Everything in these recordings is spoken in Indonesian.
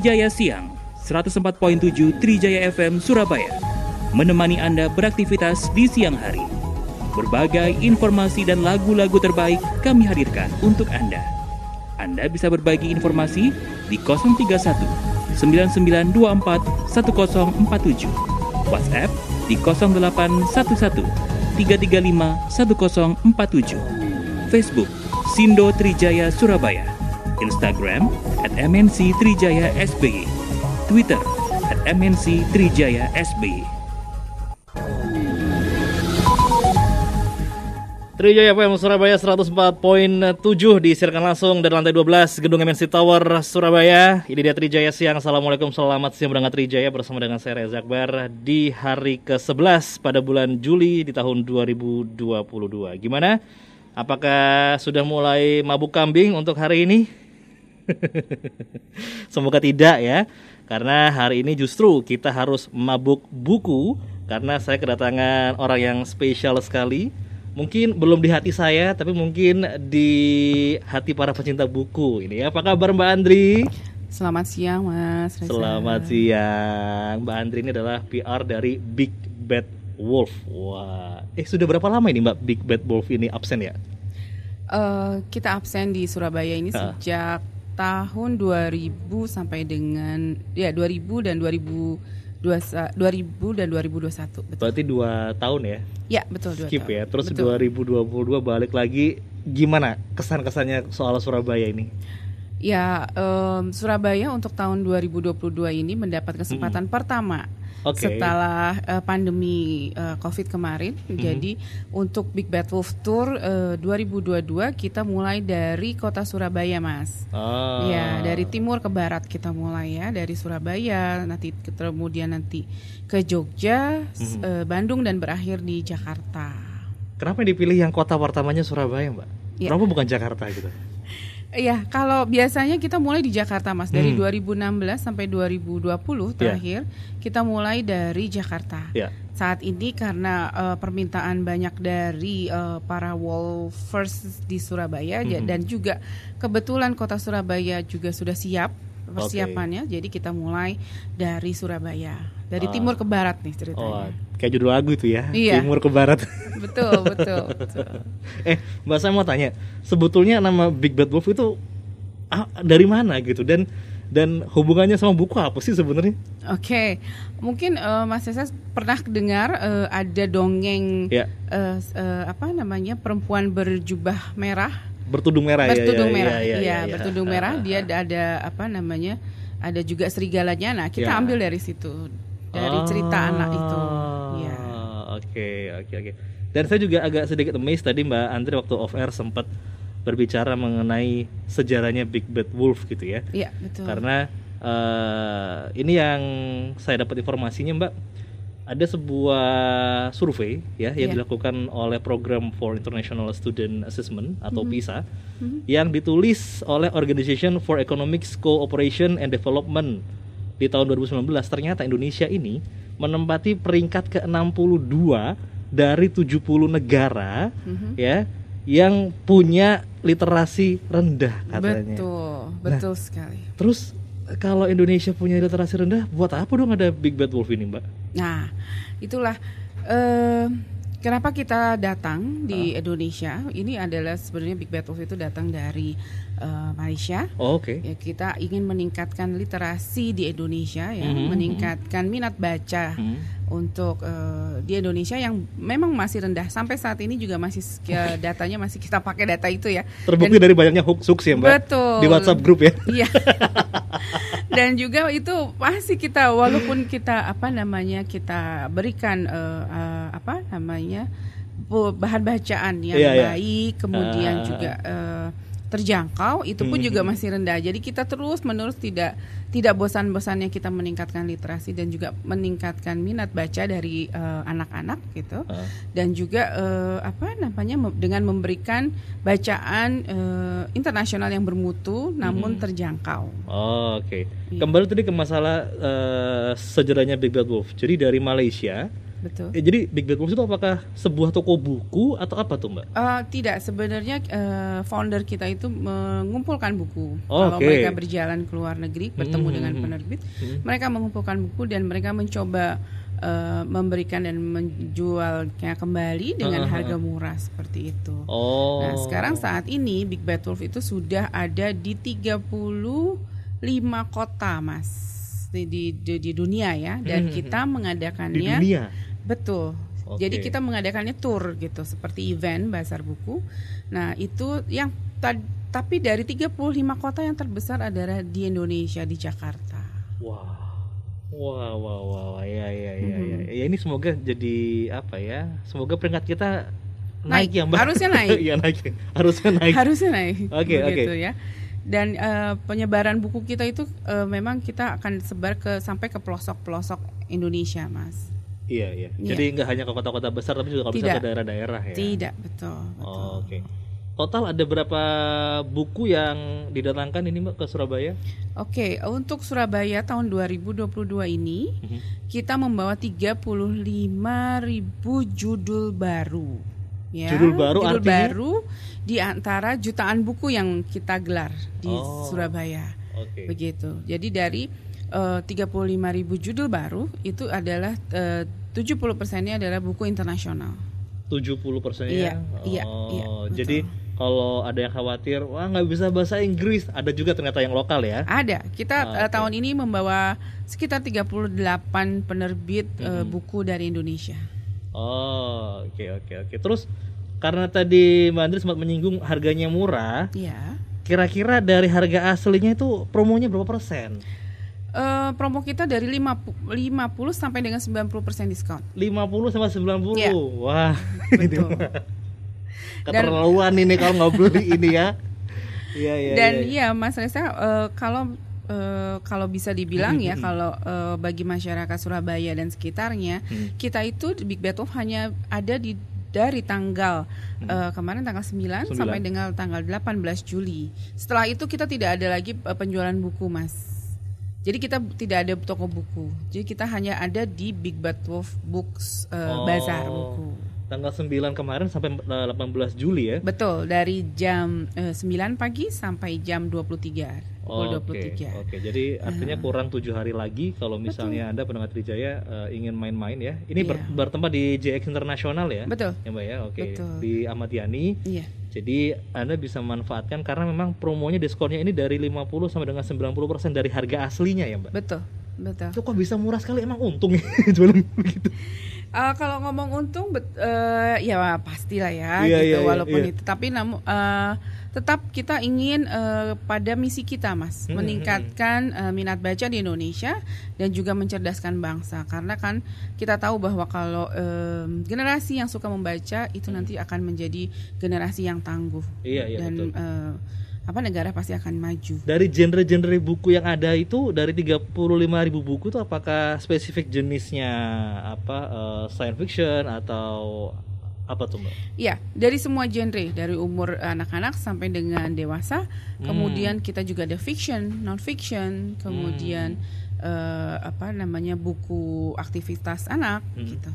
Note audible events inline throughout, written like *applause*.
Trijaya Siang 104.7 Trijaya FM Surabaya menemani Anda beraktivitas di siang hari. Berbagai informasi dan lagu-lagu terbaik kami hadirkan untuk Anda. Anda bisa berbagi informasi di 031 9924 1047. WhatsApp di 0811 335 1047. Facebook Sindo Trijaya Surabaya. Instagram at MNC Trijaya SBY. Twitter at MNC Trijaya SBY. Trijaya FM Surabaya 104.7 disiarkan langsung dari lantai 12 Gedung MNC Tower Surabaya. Ini dia Trijaya Siang. Assalamualaikum, selamat siang berangkat Trijaya bersama dengan saya Reza Akbar di hari ke-11 pada bulan Juli di tahun 2022. Gimana? Apakah sudah mulai mabuk kambing untuk hari ini? *laughs* Semoga tidak ya. Karena hari ini justru kita harus mabuk buku karena saya kedatangan orang yang spesial sekali mungkin belum di hati saya tapi mungkin di hati para pecinta buku ini apa kabar Mbak Andri Selamat siang Mas Reza. Selamat siang Mbak Andri ini adalah PR dari Big Bad Wolf Wah Eh sudah berapa lama ini Mbak Big Bad Wolf ini absen ya? Uh, kita absen di Surabaya ini uh. sejak tahun 2000 sampai dengan ya 2000 dan 2000 2000 dan 2021 betul. Berarti dua tahun ya? Ya betul dua Skip tahun. ya. Terus betul. 2022 balik lagi gimana kesan-kesannya soal Surabaya ini? Ya um, Surabaya untuk tahun 2022 ini mendapat kesempatan hmm. pertama okay. setelah uh, pandemi uh, COVID kemarin. Mm-hmm. Jadi untuk Big Bad Wolf Tour uh, 2022 kita mulai dari kota Surabaya, Mas. Oh. Ya, dari timur ke barat kita mulai ya, dari Surabaya, nanti kemudian nanti ke Jogja, mm-hmm. uh, Bandung dan berakhir di Jakarta. Kenapa dipilih yang kota pertamanya Surabaya, Mbak? Ya. Kenapa bukan Jakarta gitu? Iya, kalau biasanya kita mulai di Jakarta, Mas. Dari hmm. 2016 sampai 2020 iya. terakhir yeah. kita mulai dari Jakarta. Yeah. Saat ini karena uh, permintaan banyak dari uh, para wolfers di Surabaya hmm. dan juga kebetulan kota Surabaya juga sudah siap persiapannya. Okay. Jadi kita mulai dari Surabaya, dari uh. timur ke barat nih ceritanya. Oh, kayak judul lagu itu ya, iya. timur ke barat. betul, betul, betul. *laughs* eh, Mbak saya mau tanya, sebetulnya nama Big Bad Wolf itu ah, dari mana gitu dan dan hubungannya sama buku apa sih sebenarnya? Oke, okay. mungkin uh, Mas Sesa pernah dengar uh, ada dongeng yeah. Ya. uh, uh, apa namanya perempuan berjubah merah bertudung merah ya, bertudung ya, merah ya, ya, ya, ya, ya bertudung ya. merah dia ada apa namanya ada juga serigalanya nah kita ya. ambil dari situ dari oh. cerita anak itu ya oke oke oke dan saya juga agak sedikit amazed tadi Mbak Andri waktu off air sempat berbicara mengenai sejarahnya Big Bad Wolf gitu ya iya betul karena uh, ini yang saya dapat informasinya Mbak ada sebuah survei ya yang yeah. dilakukan oleh Program for International Student Assessment atau mm -hmm. PISA mm -hmm. yang ditulis oleh Organization for Economic Cooperation and Development di tahun 2019 ternyata Indonesia ini menempati peringkat ke-62 dari 70 negara mm -hmm. ya yang punya literasi rendah katanya. Betul, betul nah, sekali. Terus kalau Indonesia punya literasi rendah, buat apa dong ada Big Bad Wolf ini, Mbak? Nah, itulah uh, kenapa kita datang di. Indonesia. Ini adalah sebenarnya Big Bad Wolf itu datang dari uh, Malaysia. Oh, Oke. Okay. Ya, kita ingin meningkatkan literasi di Indonesia, ya, mm -hmm. meningkatkan minat baca. Mm -hmm untuk uh, di Indonesia yang memang masih rendah sampai saat ini juga masih ya, *laughs* datanya masih kita pakai data itu ya. Terbukti Dan, dari banyaknya hoax ya mbak. Betul. Di WhatsApp grup ya. Iya. *laughs* Dan juga itu masih kita walaupun kita apa namanya kita berikan uh, uh, apa namanya bahan bacaan yang yeah, iya. baik, yeah. kemudian uh, juga uh, terjangkau itu pun hmm. juga masih rendah. Jadi kita terus menerus tidak tidak bosan-bosannya kita meningkatkan literasi dan juga meningkatkan minat baca dari eh, anak-anak uh, gitu. Uh. Dan juga uh, apa namanya dengan memberikan bacaan uh, internasional yang bermutu namun hmm. terjangkau. Oh, Oke. Okay. Ya. Kembali tadi ke masalah uh, sejarahnya Big Bad Wolf. Jadi dari Malaysia betul. Eh, jadi Big Bad Wolf itu apakah sebuah toko buku atau apa tuh mbak? Uh, tidak, sebenarnya uh, founder kita itu mengumpulkan buku. Oh, Kalau okay. mereka berjalan ke luar negeri, bertemu Hmm, dengan hmm, penerbit, hmm. mereka mengumpulkan buku dan mereka mencoba uh, memberikan dan menjualnya kembali dengan ah, ah. harga murah seperti itu. Oh. Nah, sekarang saat ini Big Bad Wolf itu sudah ada di 35 kota, Mas. Di, di, di, di dunia ya dan Hmm, kita di mengadakannya dunia. Betul. Oke. Jadi kita mengadakannya tour gitu seperti event bazar buku. Nah, itu yang ta- tapi dari 35 kota yang terbesar adalah di Indonesia di Jakarta. Wah. Wah, wah, wah, wah, ya, ya, ya, ya. Mhm. Ya ini semoga jadi apa ya? Semoga peringkat kita naik, Naik, ya, Mbak. harusnya naik. *laughs* Iya, naik. Harusnya naik. Harusnya naik. Oke, begitu oke. ya. Dan eh, penyebaran buku kita itu eh, memang kita akan sebar ke sampai ke pelosok-pelosok Indonesia, Mas. Iya, iya. Iya. Jadi nggak hanya ke kota-kota besar tapi juga kalau bisa ke daerah-daerah ya. Tidak, betul, betul. Oh, Oke. Total ada berapa buku yang didatangkan ini Mbak ke Surabaya? Oke, untuk Surabaya tahun 2022 ini Mhm. kita membawa 35.000 judul baru. Ya, Judul baru judul artinya? baru di antara jutaan buku yang kita gelar di Oh. Surabaya. Oke. Begitu. Jadi dari eh, 35.000 judul baru itu adalah eh, 70 persennya adalah buku internasional. 70 persennya. Iya, iya, oh, iya, betul. Jadi kalau ada yang khawatir, wah nggak bisa bahasa Inggris, ada juga ternyata yang lokal ya. Ada. Kita Ah, eh, oke. tahun ini membawa sekitar 38 penerbit eh, Mhm. buku dari Indonesia. Oh, oke oke oke. Terus karena tadi Mbak Andri sempat menyinggung harganya murah, Iya. kira-kira dari harga aslinya itu promonya berapa persen? Eh, promo kita dari 50, 50 sampai dengan 90% diskon. 50 sampai 90. Iya. Wah, *laughs* Betul. keterlaluan ini kalau nggak beli ini ya. Iya iya. Dan iya. iya Mas Reza eh, kalau eh, kalau bisa dibilang ya kalau eh, bagi masyarakat Surabaya dan sekitarnya Hmm. kita itu di Big Bad Wolf hanya ada di dari tanggal eh, kemarin tanggal 9, Hmm. Sembilan. sampai dengan tanggal 18 Juli. Setelah itu kita tidak ada lagi penjualan buku, Mas. Jadi kita tidak ada toko buku. Jadi kita hanya ada di Big Bad Wolf Books eh, Oh. Bazar buku. Tanggal 9 kemarin sampai eh, 18 Juli ya. Betul, dari jam eh, 9 pagi sampai jam 23. Pukul Oke, 23. oke. Jadi artinya kurang tujuh hari lagi kalau misalnya anda pendengar Trijaya eh, ingin main-main ya. Ini ber- Iya. bertempat di JX Internasional ya. Betul. Ya mbak ya, oke. Betul. Di Ahmad Yani. Iya. Jadi anda bisa manfaatkan karena memang promonya diskonnya ini dari 50 sampai dengan 90% dari harga aslinya ya mbak. Betul. Betul. Itu kok bisa murah sekali emang untung ya *laughs* jualan begitu. Eh, kalau ngomong untung, bet, eh, ya pastilah ya, Iya, gitu. iya, iya, walaupun iya. itu, tapi namun eh, tetap kita ingin eh, pada misi kita, mas, Hmm, meningkatkan eh, minat baca di Indonesia dan juga mencerdaskan bangsa. Karena kan kita tahu bahwa kalau eh, generasi yang suka membaca itu nanti akan menjadi generasi yang tangguh Hmm. Iya, iya, dan betul. Apa negara pasti akan maju. Dari genre-genre buku yang ada itu dari 35.000 buku itu apakah spesifik jenisnya apa eh, science fiction atau apa tuh mbak? Ya, dari semua genre, dari umur anak-anak sampai dengan dewasa. Hmm. Kemudian kita juga ada fiction, non fiction, kemudian Hmm. eh, apa namanya buku aktivitas anak, Hmm. gitu.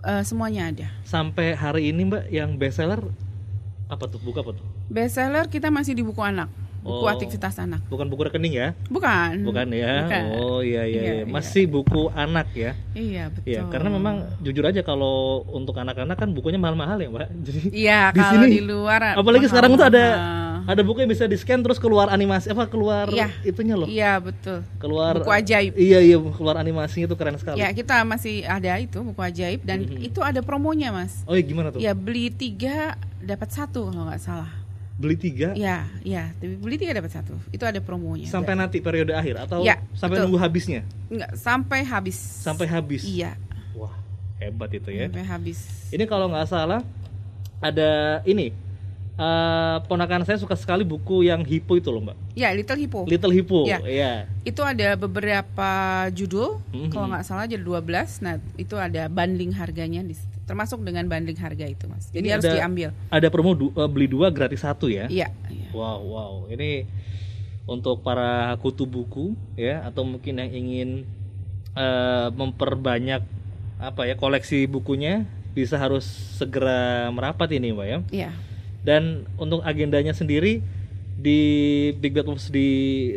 Eh, semuanya ada. Sampai hari ini mbak yang bestseller apa tuh? Buku apa tuh? Bestseller kita masih di buku anak, buku Oh. aktivitas anak. Bukan buku rekening ya? Bukan. Bukan ya? Bukan. Oh iya iya, Iya, iya. iya. Masih buku anak ya? Iya betul. Iya, karena memang jujur aja kalau untuk anak-anak kan bukunya mahal-mahal ya mbak. Jadi Iya di kalau sini, di luar. *laughs* apalagi sekarang tuh ada mahal-mahal. ada buku yang bisa di scan terus keluar animasi apa keluar Iya. itunya loh. Iya betul. Keluar Buku ajaib. Iya iya keluar animasinya itu keren sekali. Ya kita masih ada itu buku ajaib dan Mhm. itu ada promonya mas. Oh iya gimana tuh? Ya beli tiga dapat satu kalau nggak salah. Beli tiga Ya, ya, tapi beli tiga dapat satu. Itu ada promonya. sampai nanti periode akhir atau Ya, sampai betul. nunggu habisnya? Enggak, sampai habis. Sampai habis. Iya, Wah hebat itu ya. sampai habis. Ini kalau nggak salah ada ini eh, ponakan saya suka sekali buku yang Hippo itu loh mbak. Ya, Little Hippo. Little Hippo. Ya. Iya. itu ada beberapa judul, Mhm. kalau nggak salah jadi 12. Nah, itu ada bundling harganya di situ. Termasuk dengan bundling harga itu, Mas. Jadi Ini harus ada- diambil. Ada promo du- eh, beli dua gratis satu ya. Iya, iya. Wow, wow. Ini untuk para kutu buku ya atau mungkin yang ingin eh, memperbanyak apa ya koleksi bukunya bisa harus segera merapat ini mbak ya. Iya. Dan untuk agendanya sendiri di Big Bad Wolves di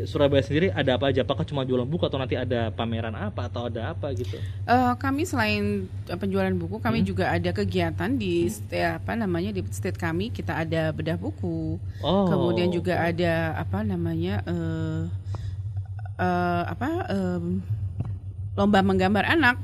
Surabaya sendiri ada apa aja? Apakah cuma jualan buku atau nanti ada pameran apa atau ada apa gitu? Uh, kami selain penjualan buku, kami hmm. juga ada kegiatan di hmm. apa namanya di state kami kita ada bedah buku. Oh. Kemudian juga ada apa namanya uh, uh, apa um, lomba menggambar anak,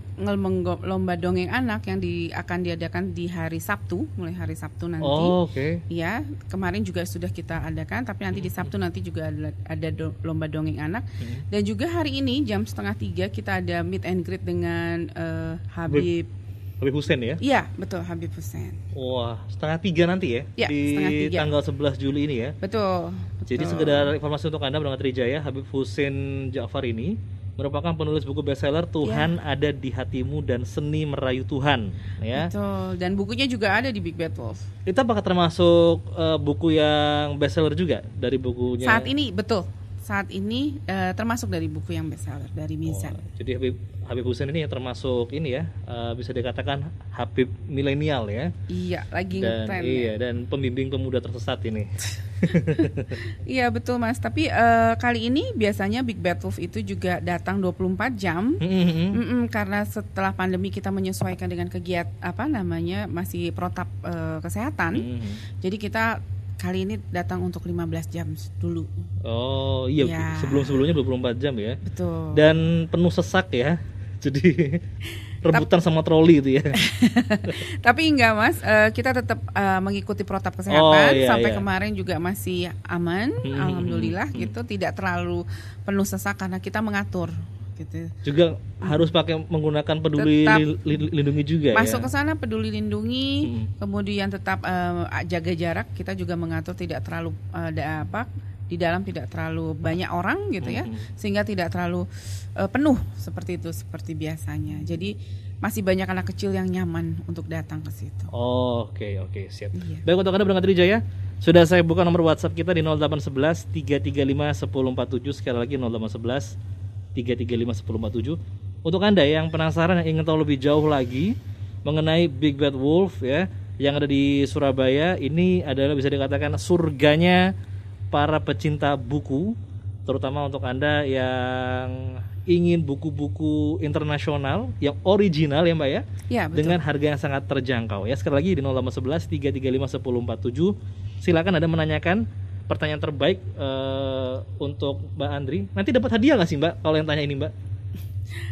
lomba dongeng anak yang di, akan diadakan di hari Sabtu, mulai hari Sabtu nanti. Oh, oke. Okay. Ya, kemarin juga sudah kita adakan, tapi nanti di Sabtu nanti juga ada, ada do, lomba dongeng anak. Hmm. Dan juga hari ini jam setengah tiga kita ada meet and greet dengan uh, Habib. Habib Hussein ya? Iya, betul Habib Hussein. Wah, setengah tiga nanti ya? Ya, di tiga. tanggal 11 Juli ini ya? Betul. Jadi betul. sekedar informasi untuk Anda berangkat Trijaya, Habib Hussein Ja'far ini merupakan penulis buku bestseller Tuhan ya. ada di hatimu dan seni merayu Tuhan ya. Betul. Dan bukunya juga ada di Big Bad Wolf. Itu apakah termasuk uh, buku yang bestseller juga dari bukunya? Saat ini betul. Saat ini uh, termasuk dari buku yang bestseller dari Mizan. Oh, jadi Habib Habib Hussein ini termasuk ini ya uh, bisa dikatakan Habib milenial ya. Iya, lagi dan trend, iya ya. dan pembimbing pemuda tersesat ini. *laughs* iya betul Mas. Tapi uh, kali ini biasanya Big Bad Wolf itu juga datang 24 jam. Mm -hmm. mm -mm, karena setelah pandemi kita menyesuaikan dengan kegiatan apa namanya masih protap uh, kesehatan. Mm -hmm. Jadi kita kali ini datang untuk 15 jam dulu. Oh, iya ya. sebelum-sebelumnya 24 jam ya. Betul. Dan penuh sesak ya *laughs* jadi rebutan sama troli itu ya. *laughs* Tapi enggak mas, uh, kita tetap uh, mengikuti protap kesehatan oh, iya, sampai iya. kemarin juga masih aman, hmm, alhamdulillah hmm, gitu, tidak terlalu penuh sesak karena kita mengatur. Gitu. Juga harus pakai menggunakan peduli tetap lindungi juga masuk ya. ke sana peduli lindungi, hmm. kemudian tetap uh, jaga jarak. Kita juga mengatur tidak terlalu uh, apa di dalam tidak terlalu banyak orang gitu ya mm-hmm. sehingga tidak terlalu uh, penuh seperti itu seperti biasanya jadi masih banyak anak kecil yang nyaman untuk datang ke situ. Oke oh, oke okay, okay, siap. Iya. Baik untuk anda berangkat Jaya sudah saya buka nomor WhatsApp kita di 0811 335 1047 sekali lagi 0811 335 1047 untuk anda yang penasaran yang ingin tahu lebih jauh lagi mengenai Big Bad Wolf ya yang ada di Surabaya ini adalah bisa dikatakan surganya para pecinta buku, terutama untuk Anda yang ingin buku-buku internasional yang original ya Mbak ya, ya betul. dengan harga yang sangat terjangkau ya. Sekali lagi di 0811 335 1047 silakan Anda menanyakan pertanyaan terbaik uh, untuk Mbak Andri. Nanti dapat hadiah nggak sih Mbak kalau yang tanya ini Mbak?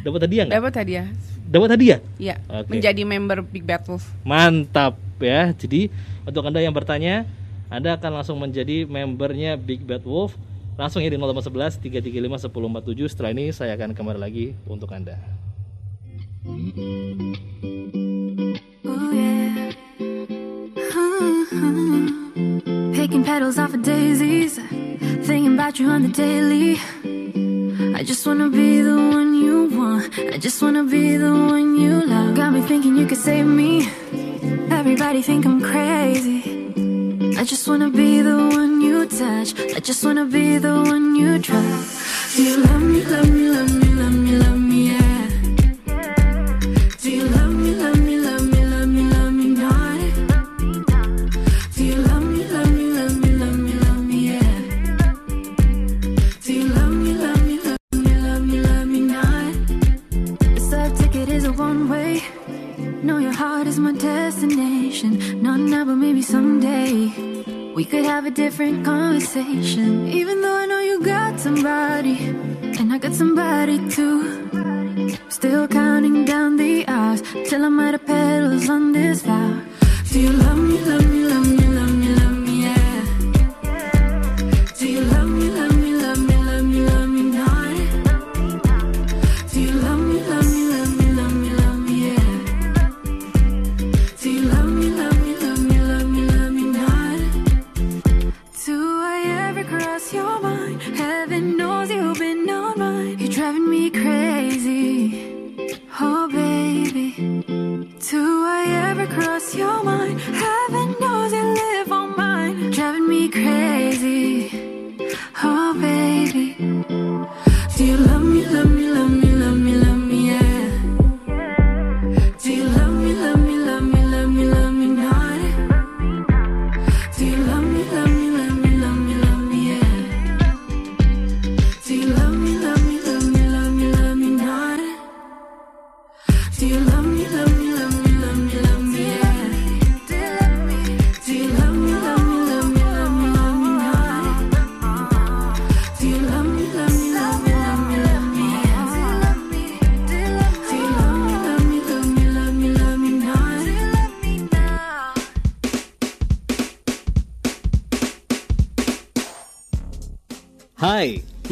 Dapat hadiah nggak? Dapat hadiah. Dapat hadiah? Iya. Okay. Menjadi member Big Bad Wolf. Mantap ya. Jadi untuk Anda yang bertanya anda akan langsung menjadi membernya Big Bad Wolf langsung ya di 0811 335 1047 setelah ini saya akan kembali lagi untuk Anda oh, yeah. Picking petals off of daisies. Thinking about you on the daily. I just wanna be the one you want. I just wanna be the one you love. Got me thinking you could save me. Everybody think I'm crazy. I just wanna be the one you touch. I just wanna be the one you trust. Do you love me, love me, love me, love me, love me, different conversation. Even though I know you got somebody, and I got somebody too.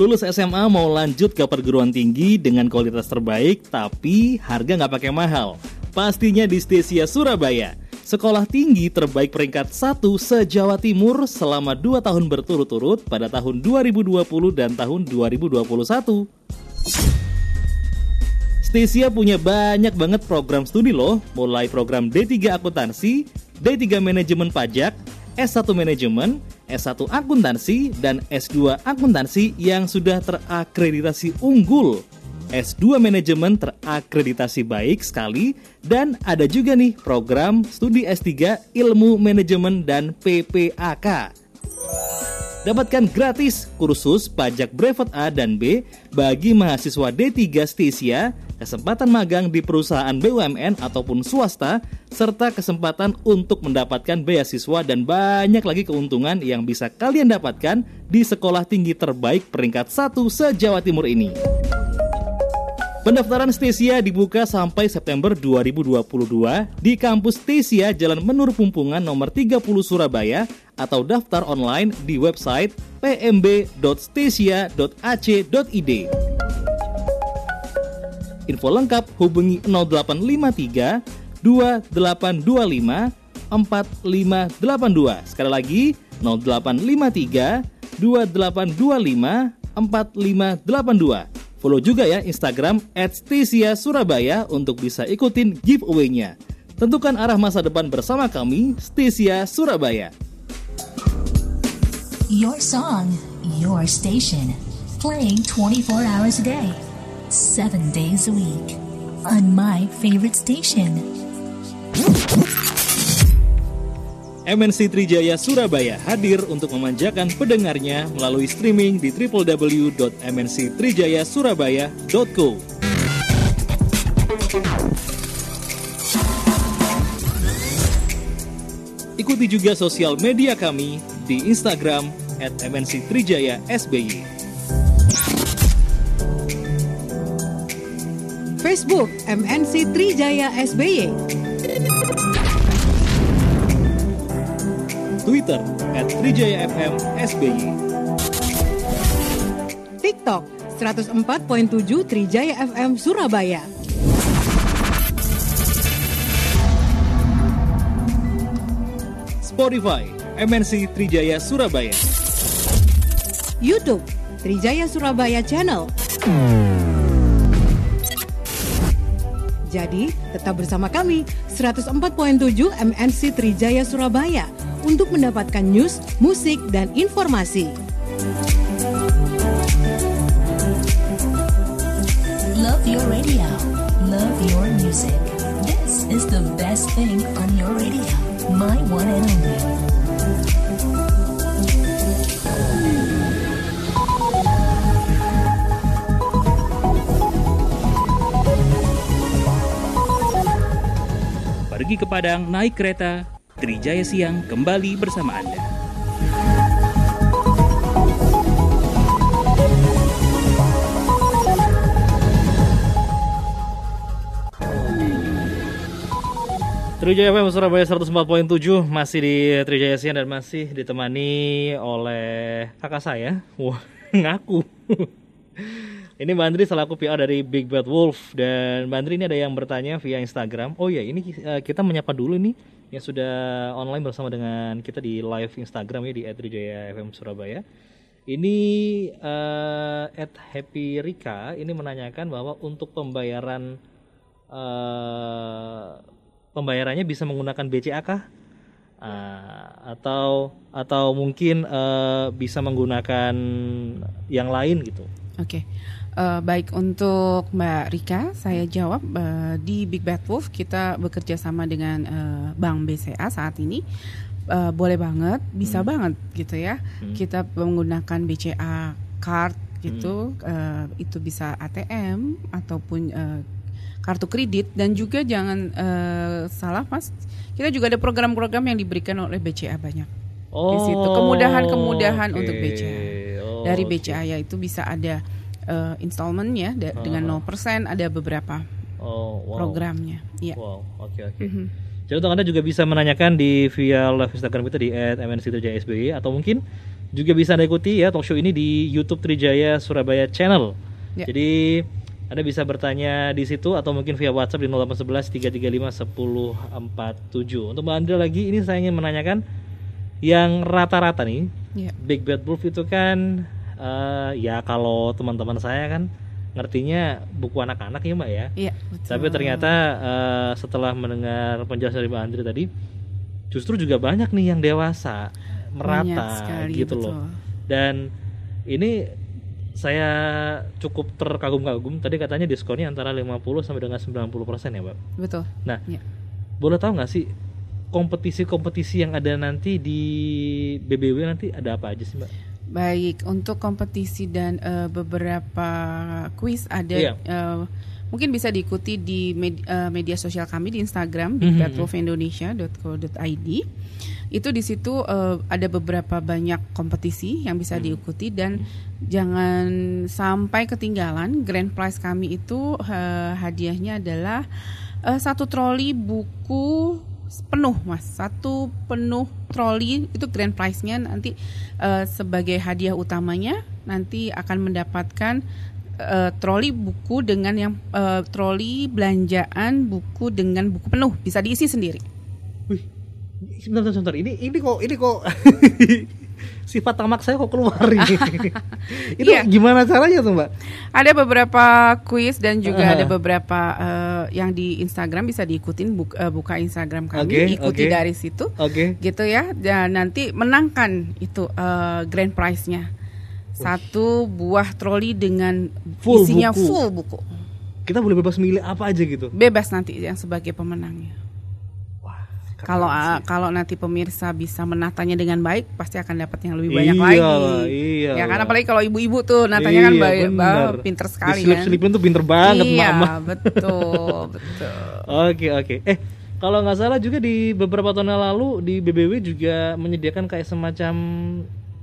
Lulus SMA mau lanjut ke perguruan tinggi dengan kualitas terbaik tapi harga nggak pakai mahal. Pastinya di Stesia Surabaya. Sekolah tinggi terbaik peringkat 1 se-Jawa Timur selama 2 tahun berturut-turut pada tahun 2020 dan tahun 2021. Stesia punya banyak banget program studi loh, mulai program D3 Akuntansi, D3 Manajemen Pajak, S1 Manajemen, S1 Akuntansi, dan S2 Akuntansi yang sudah terakreditasi unggul. S2 Manajemen terakreditasi baik sekali dan ada juga nih program studi S3 Ilmu Manajemen dan PPAK. Dapatkan gratis kursus pajak brevet A dan B bagi mahasiswa D3 Stesia, kesempatan magang di perusahaan BUMN ataupun swasta, serta kesempatan untuk mendapatkan beasiswa dan banyak lagi keuntungan yang bisa kalian dapatkan di sekolah tinggi terbaik peringkat 1 se-Jawa Timur ini. Pendaftaran Stesia dibuka sampai September 2022 di kampus Stesia Jalan Menur Pumpungan nomor 30 Surabaya atau daftar online di website pmb.stesia.ac.id. Info lengkap hubungi 0853 2825 4582. Sekali lagi 0853 2825 4582. Follow juga ya Instagram Surabaya untuk bisa ikutin giveaway-nya. Tentukan arah masa depan bersama kami, Stesia Surabaya. Your song, your station. Playing 24 hours a day, 7 days a week. On my favorite station. MNC Trijaya Surabaya hadir untuk memanjakan pendengarnya melalui streaming di www.mnctrijayasurabaya.co. Ikuti juga sosial media kami di Instagram at Facebook MNC Trijaya SBY Twitter at Trijaya FM SBY. TikTok 104.7 Trijaya FM Surabaya. Spotify MNC Trijaya Surabaya. YouTube Trijaya Surabaya Channel. Jadi, tetap bersama kami 104.7 MNC Trijaya Surabaya untuk mendapatkan news, musik, dan informasi. Love your radio. Love your music. This is the best thing on your radio. My one and only. Pergi ke Padang naik kereta Trijaya Siang kembali bersama Anda. Trijaya FM Surabaya 104.7 masih di Trijaya Siang dan masih ditemani oleh kakak saya. Wah, *laughs* ngaku. Ini Mbak Andri selaku PR dari Big Bad Wolf dan Mbak Andri ini ada yang bertanya via Instagram. Oh ya, ini uh, kita menyapa dulu nih yang sudah online bersama dengan kita di live Instagram ya di @rijaya_fm Surabaya. Ini uh, Happy Rika ini menanyakan bahwa untuk pembayaran uh, pembayarannya bisa menggunakan BCA kah? Uh, atau atau mungkin uh, bisa menggunakan yang lain gitu. Oke. Okay. Uh, baik untuk Mbak Rika, saya jawab uh, di Big Bad Wolf kita bekerja sama dengan uh, Bank BCA saat ini. Uh, boleh banget, bisa hmm. banget gitu ya. Hmm. Kita menggunakan BCA card gitu, hmm. uh, itu bisa ATM ataupun uh, kartu kredit dan juga jangan uh, salah Mas, kita juga ada program-program yang diberikan oleh BCA banyak. Oh, di situ kemudahan-kemudahan okay. untuk BCA. Oh, Dari BCA okay. itu bisa ada uh, installment ya uh, dengan 0% ada beberapa oh, wow. programnya. Ya. Wow, oke okay, oke. Okay. Mm -hmm. Jadi untuk anda juga bisa menanyakan di via live Instagram kita di @mnctjsby atau mungkin juga bisa anda ikuti ya talk show ini di YouTube Trijaya Surabaya Channel. Ya. Jadi anda bisa bertanya di situ atau mungkin via WhatsApp di 0811 335 1047. Untuk Mbak Andra lagi, ini saya ingin menanyakan yang rata-rata nih, Ya. Big Bad Wolf itu kan eh, ya kalau teman-teman saya kan ngertinya buku anak-anak ya Mbak ya. Iya, betul. Tapi ternyata eh, setelah mendengar penjelasan dari Mbak Andri tadi, justru juga banyak nih yang dewasa merata sekali, gitu betul. loh. Dan ini saya cukup terkagum-kagum. Tadi katanya diskonnya antara 50 sampai dengan 90 persen ya, Mbak. betul. Nah, Ya. boleh tahu nggak sih kompetisi-kompetisi yang ada nanti di BBW nanti ada apa aja sih, Mbak? Baik, untuk kompetisi dan eh, beberapa kuis ada Iya. eh, mungkin bisa diikuti di med- eh, media sosial kami di Instagram Mhm. bigbatwolfindonesia.co.id. Itu di situ eh, ada beberapa banyak kompetisi yang bisa diikuti dan jangan sampai ketinggalan grand prize kami itu eh, hadiahnya adalah eh, satu troli buku penuh mas. Satu penuh troli itu grand prize-nya. Nanti eh, sebagai hadiah utamanya nanti akan mendapatkan eh, troli buku dengan yang eh, troli belanjaan buku dengan buku penuh. Bisa diisi sendiri. Wih, sebentar, sebentar. Ini, ini kok, ini kok *laughs* sifat tamak saya kok keluar ini. *laughs* itu Iya. gimana caranya tuh, Mbak? ada beberapa kuis dan juga Ah. ada beberapa eh, yang di Instagram bisa diikutin buk- eh, buka Instagram kami Oke, ikuti oke. dari situ Oke. gitu ya dan nanti menangkan itu eh, grand prize-nya satu buah troli dengan Full isinya buku. full buku Kita boleh bebas milih apa aja gitu. bebas nanti yang sebagai pemenangnya kalau ah, kalau nanti pemirsa bisa menatanya dengan baik pasti akan dapat yang lebih Iya banyak lagi lah, iya ya kan apalagi kalau ibu-ibu tuh natanya kan Iya, baik benar. bah, pinter sekali kan Diselip-selipin tuh pinter banget, iya Mama. betul *laughs* betul Oke, oke. Eh, kalau nggak salah juga di beberapa tahun lalu di BBW juga menyediakan kayak semacam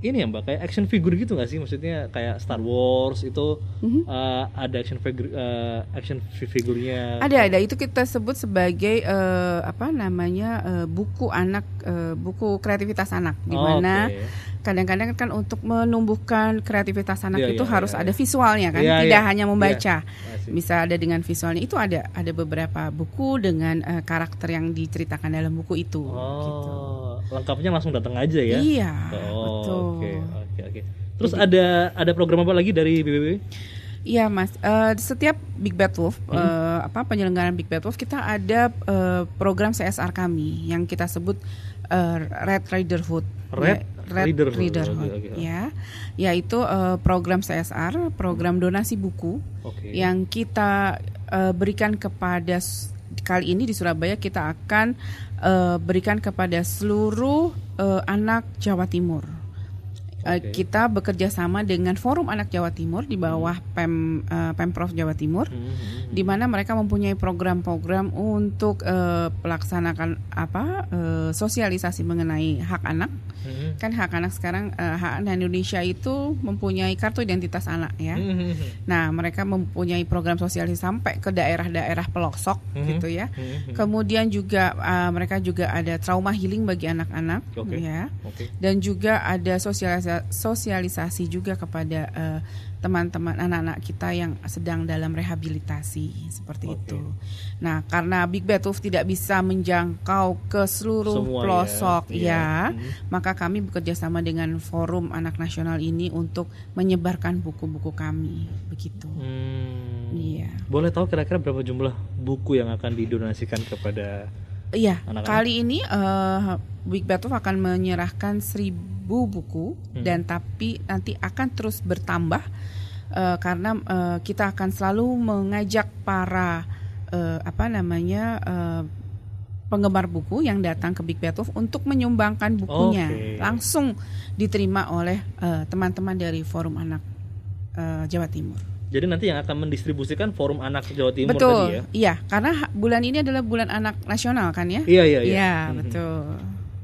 ini ya mbak, kayak action figure gitu nggak sih? Maksudnya kayak Star Wars itu Mhm. eh, ada action figure, eh, action fi- figurnya. Ada ada itu kita sebut sebagai eh, apa namanya eh, buku anak eh, buku kreativitas anak di Oh, mana oke. kadang-kadang kan untuk menumbuhkan kreativitas anak Iya, itu iya, harus iya, ada iya. visualnya kan Iya, tidak iya. hanya membaca bisa ada dengan visualnya itu ada ada beberapa buku dengan eh, karakter yang diceritakan dalam buku itu gitu. Oh, lengkapnya langsung datang aja ya? iya Oh, betul Oke, oke, oke. Terus ada ada program apa lagi dari BBW? Iya mas, Eh, setiap Big Bad Wolf Hmm. eh, apa penyelenggaraan Big Bad Wolf kita ada eh, program CSR kami yang kita sebut eh, Red Riderhood. Red Ya, Riderhood, Riderhood, oke, oke. ya, yaitu eh, program CSR, program donasi buku Oke. yang kita eh, berikan kepada kali ini di Surabaya kita akan eh, berikan kepada seluruh eh, anak Jawa Timur. Eh, Oke. kita bekerja sama dengan Forum Anak Jawa Timur di bawah Pem eh, Pemprov Jawa Timur Hmm, hmm, hmm. di mana mereka mempunyai program-program untuk pelaksanakan apa eh, sosialisasi mengenai hak anak Hmm, kan hak anak sekarang eh, hak anak Indonesia itu mempunyai kartu identitas anak ya hmm, hmm, hmm. Nah, mereka mempunyai program sosialisasi sampai ke daerah-daerah pelosok Mhm. gitu ya. Hmm, hmm. Kemudian juga uh, mereka juga ada trauma healing bagi anak-anak Oke. ya. Oke. Dan juga ada sosialisa- sosialisasi juga kepada uh, teman-teman anak-anak kita yang sedang dalam rehabilitasi seperti Oke. itu. Nah, karena Big Bad Wolf tidak bisa menjangkau ke seluruh Semua ya. pelosok Iya. ya, Mhm. maka kami bekerja sama dengan Forum Anak Nasional ini untuk menyebarkan buku-buku kami begitu. Hmm. Iya. Boleh tahu kira-kira berapa jumlah buku yang akan didonasikan kepada Iya, Anak-anak. kali ini eh, Big Wolf akan menyerahkan seribu buku Hmm. dan tapi nanti akan terus bertambah eh, karena eh, kita akan selalu mengajak para eh, apa namanya eh, penggemar buku yang datang ke Big Wolf untuk menyumbangkan bukunya Oke. langsung diterima oleh eh, teman-teman dari Forum Anak eh, Jawa Timur. Jadi nanti yang akan mendistribusikan Forum Anak Jawa Timur betul, tadi ya. iya, karena bulan ini adalah bulan anak nasional kan ya? Iya iya iya. Iya, Mhm. betul.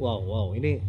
Wow wow ini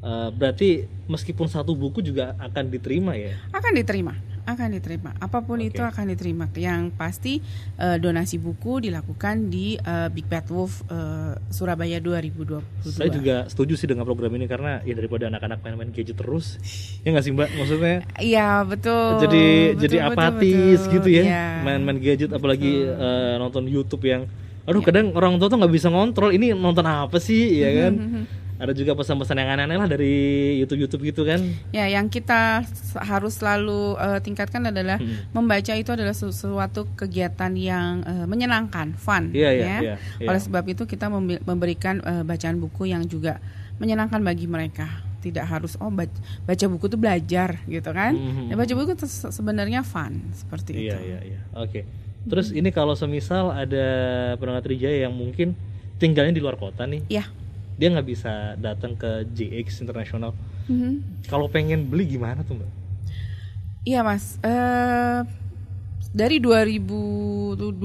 eh, berarti meskipun satu buku juga akan diterima ya. Akan diterima, akan diterima. Apa pun Oke. itu akan diterima. Yang pasti eh, donasi buku dilakukan di eh, Big Bad Wolf eh, Surabaya 2022. Saya juga setuju sih dengan program ini karena ya daripada anak-anak main-main gadget terus, ya nggak sih mbak? Maksudnya Iya betul. jadi Betul, jadi betul, apatis betul. gitu ya, Iya. main-main gadget apalagi eh, nonton YouTube yang, aduh kadang orang tua tuh nggak bisa ngontrol ini nonton apa sih, ya kan? *laughs* Ada juga pesan-pesan yang aneh-aneh lah dari YouTube-YouTube gitu kan? Ya, yang kita harus selalu eh, tingkatkan adalah Hmm. membaca itu adalah sesuatu kegiatan yang eh, menyenangkan, fun. Iya, iya, ya. iya, iya. Oleh sebab itu kita memberikan eh, bacaan buku yang juga menyenangkan bagi mereka. Tidak harus oh baca, baca buku itu belajar gitu kan? Mhm. Ya, baca buku itu se- sebenarnya fun seperti Iya itu. iya iya. Oke. Terus ini kalau semisal ada pendengar Trijaya yang mungkin tinggalnya di luar kota nih, Iya. Dia nggak bisa datang ke JX International. Mhm. Kalau pengen beli gimana tuh mbak? Iya mas, Eh, dari 2020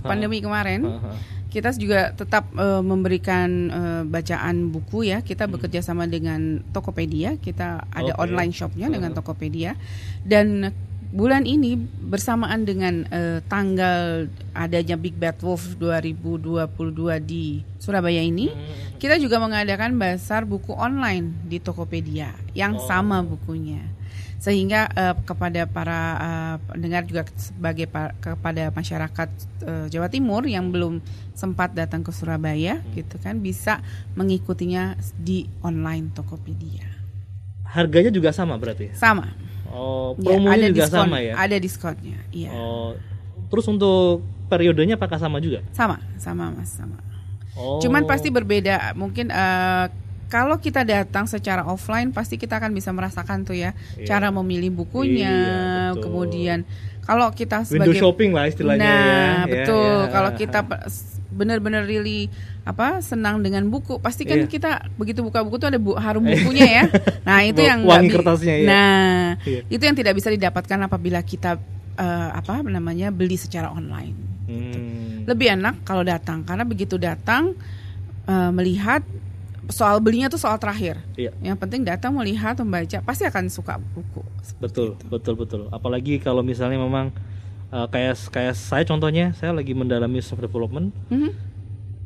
pandemi kemarin Haha. kita juga tetap eh, memberikan eh, bacaan buku ya. Kita bekerja sama dengan Tokopedia, kita ada Hmm. Oke. online shopnya dengan. Tokopedia dan bulan ini bersamaan dengan eh, tanggal adanya Big Bad Wolf 2022 di Surabaya ini, Hmm. kita juga mengadakan bazar buku online di Tokopedia yang Oh. sama bukunya. Sehingga eh, kepada para eh, pendengar juga sebagai pa- kepada masyarakat eh, Jawa Timur yang belum sempat datang ke Surabaya Hmm. gitu kan bisa mengikutinya di online Tokopedia. Harganya juga sama berarti? Sama. Oh, Ya, promonya juga diskon, sama ya? Ada diskonnya. Iya. Oh, terus untuk periodenya apakah sama juga? Sama, sama Mas, sama. Oh. Cuman pasti berbeda. Mungkin eh, kalau kita datang secara offline pasti kita akan bisa merasakan tuh ya Iya. cara memilih bukunya, Iya, betul. kemudian kalau kita window sebagai shopping lah istilahnya nah, ya. Ya, betul. ya. Kalau kita benar-benar really apa senang dengan buku, pasti kan Iya. kita begitu buka buku tuh ada bu, harum *laughs* bukunya ya. Nah, itu Wangi yang bi- kertasnya, ya. Nah, Iya. itu yang tidak bisa didapatkan apabila kita eh, apa namanya beli secara online. Hmm. Lebih enak kalau datang karena begitu datang eh, melihat soal belinya tuh soal terakhir. Iya. Yang penting datang melihat membaca pasti akan suka buku. Betul, betul, betul. Apalagi kalau misalnya memang uh, kayak kayak saya contohnya, saya lagi mendalami soft development, Mhm.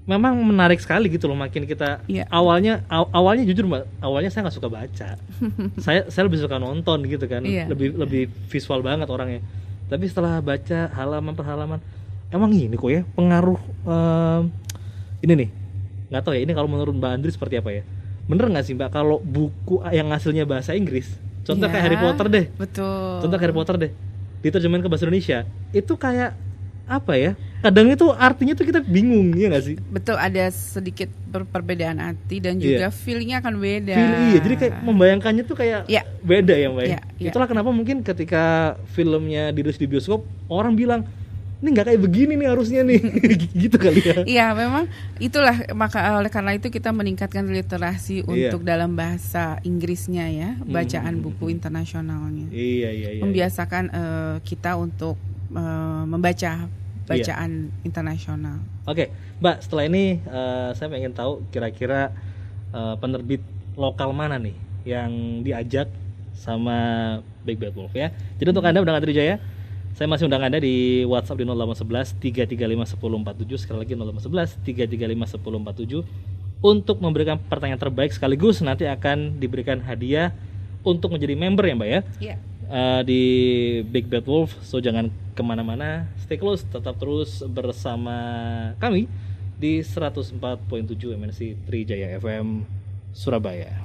memang menarik sekali gitu loh. Makin kita Iya. awalnya aw- awalnya jujur mbak, awalnya saya nggak suka baca. *laughs* saya saya lebih suka nonton gitu kan, Iya. lebih lebih visual banget orangnya. Tapi setelah baca halaman per halaman, emang ini kok ya pengaruh um, ini nih. Nggak tahu ya ini kalau menurut Mbak Andri seperti apa ya? Bener nggak sih Mbak kalau buku yang hasilnya bahasa Inggris, contoh Iya, kayak Harry Potter deh, Betul. contoh Harry Potter deh diterjemahin ke bahasa Indonesia itu kayak apa ya kadang itu artinya tuh kita bingung ya nggak sih Betul ada sedikit per- perbedaan arti dan Iya. juga feelingnya akan beda. Feel, iya jadi kayak membayangkannya tuh kayak Iya. beda ya mbak ya? Iya, iya. itulah kenapa mungkin ketika filmnya dirilis di bioskop orang bilang ini nggak kayak begini nih harusnya nih *laughs* gitu kali ya Iya, memang itulah maka oleh karena itu kita meningkatkan literasi Iya. untuk dalam bahasa Inggrisnya ya, bacaan Hmm. buku internasionalnya. iya iya iya Membiasakan eh, kita untuk eh, membaca bacaan internasional. Oke, Mbak, setelah ini eh, saya pengen tahu kira-kira eh, penerbit lokal mana nih yang diajak sama Big Bad Wolf ya. Jadi untuk Anda undangan Trijaya, saya masih undang Anda di WhatsApp di 0811 335 1047 sekali lagi 0811 335 1047 untuk memberikan pertanyaan terbaik sekaligus nanti akan diberikan hadiah untuk menjadi member ya Mbak ya Iya. uh, di Big Bad Wolf. So jangan ke mana-mana, stay close, tetap terus bersama kami di 104.7 MNC Trijaya FM Surabaya.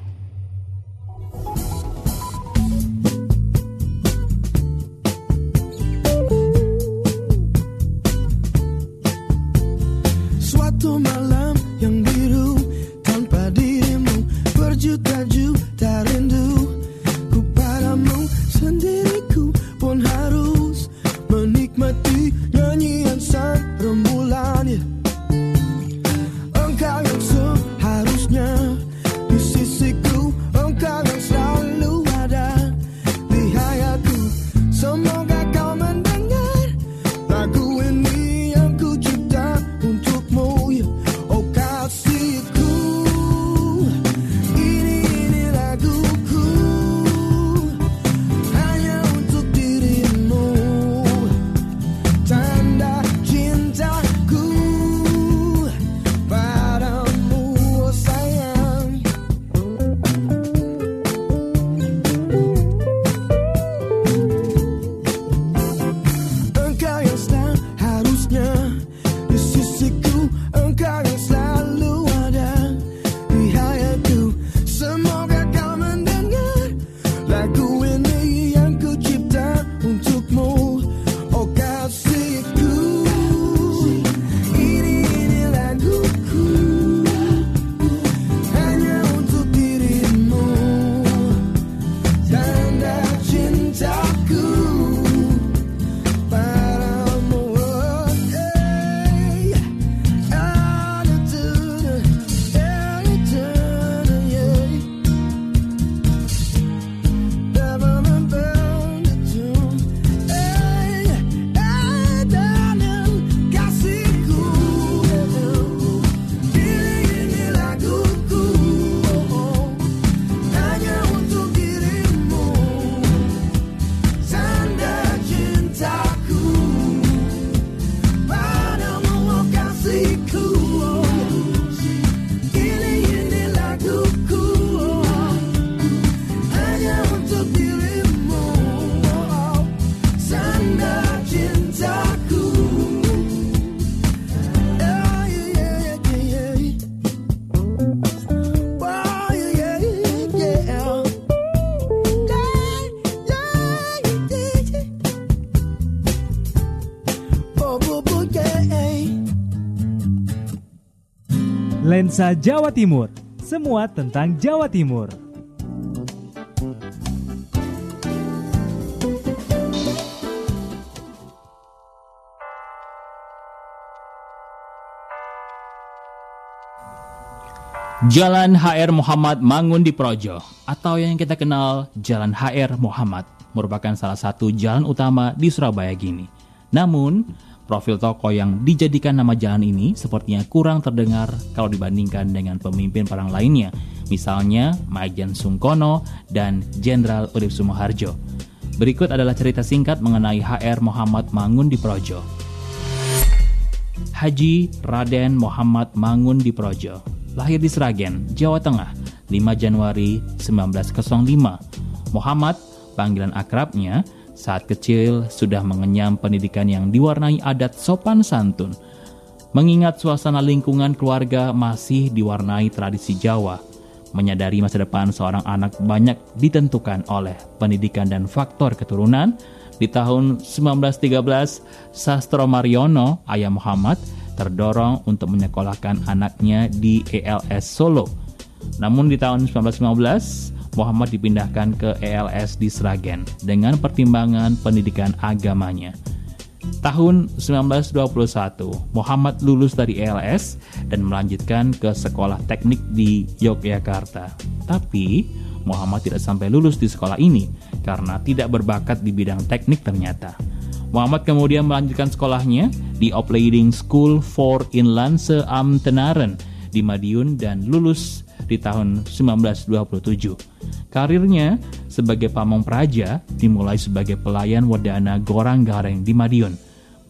Nuansa Jawa Timur. Semua tentang Jawa Timur. Jalan HR Muhammad Mangun di Projo atau yang kita kenal Jalan HR Muhammad merupakan salah satu jalan utama di Surabaya gini. Namun, profil tokoh yang dijadikan nama jalan ini sepertinya kurang terdengar kalau dibandingkan dengan pemimpin perang lainnya, misalnya Majen Sungkono dan Jenderal Urip Sumoharjo. Berikut adalah cerita singkat mengenai HR Muhammad Mangun di Projo. Haji Raden Muhammad Mangun di Projo lahir di Sragen, Jawa Tengah, 5 Januari 1905. Muhammad, panggilan akrabnya, saat kecil sudah mengenyam pendidikan yang diwarnai adat sopan santun. Mengingat suasana lingkungan keluarga masih diwarnai tradisi Jawa, menyadari masa depan seorang anak banyak ditentukan oleh pendidikan dan faktor keturunan, di tahun 1913, Sastro Mariono, ayah Muhammad, terdorong untuk menyekolahkan anaknya di ELS Solo. Namun di tahun 1915, Muhammad dipindahkan ke ELS di Sragen dengan pertimbangan pendidikan agamanya. Tahun 1921, Muhammad lulus dari ELS dan melanjutkan ke sekolah teknik di Yogyakarta. Tapi, Muhammad tidak sampai lulus di sekolah ini karena tidak berbakat di bidang teknik ternyata. Muhammad kemudian melanjutkan sekolahnya di Opleiding School for Inlandse Amtenaren di Madiun dan lulus di tahun 1927. Karirnya sebagai pamong praja dimulai sebagai pelayan Wadana Gorang Gareng di Madiun.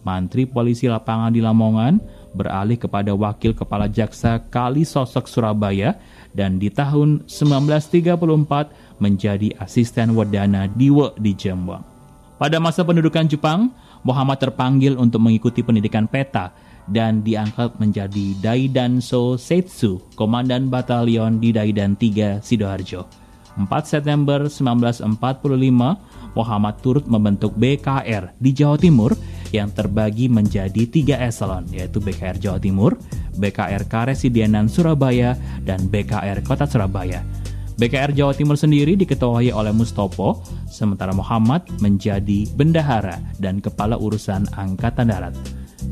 Mantri Polisi Lapangan di Lamongan beralih kepada Wakil Kepala Jaksa Kali Sosok Surabaya dan di tahun 1934 menjadi asisten Wadana Diwe di Jembang. Pada masa pendudukan Jepang, Muhammad terpanggil untuk mengikuti pendidikan peta dan diangkat menjadi Daidanso Setsu, Komandan Batalion di Daidan 3 Sidoarjo. 4 September 1945, Muhammad turut membentuk BKR di Jawa Timur yang terbagi menjadi tiga eselon, yaitu BKR Jawa Timur, BKR Karesidenan Surabaya, dan BKR Kota Surabaya. BKR Jawa Timur sendiri diketuai oleh Mustopo, sementara Muhammad menjadi bendahara dan kepala urusan Angkatan Darat.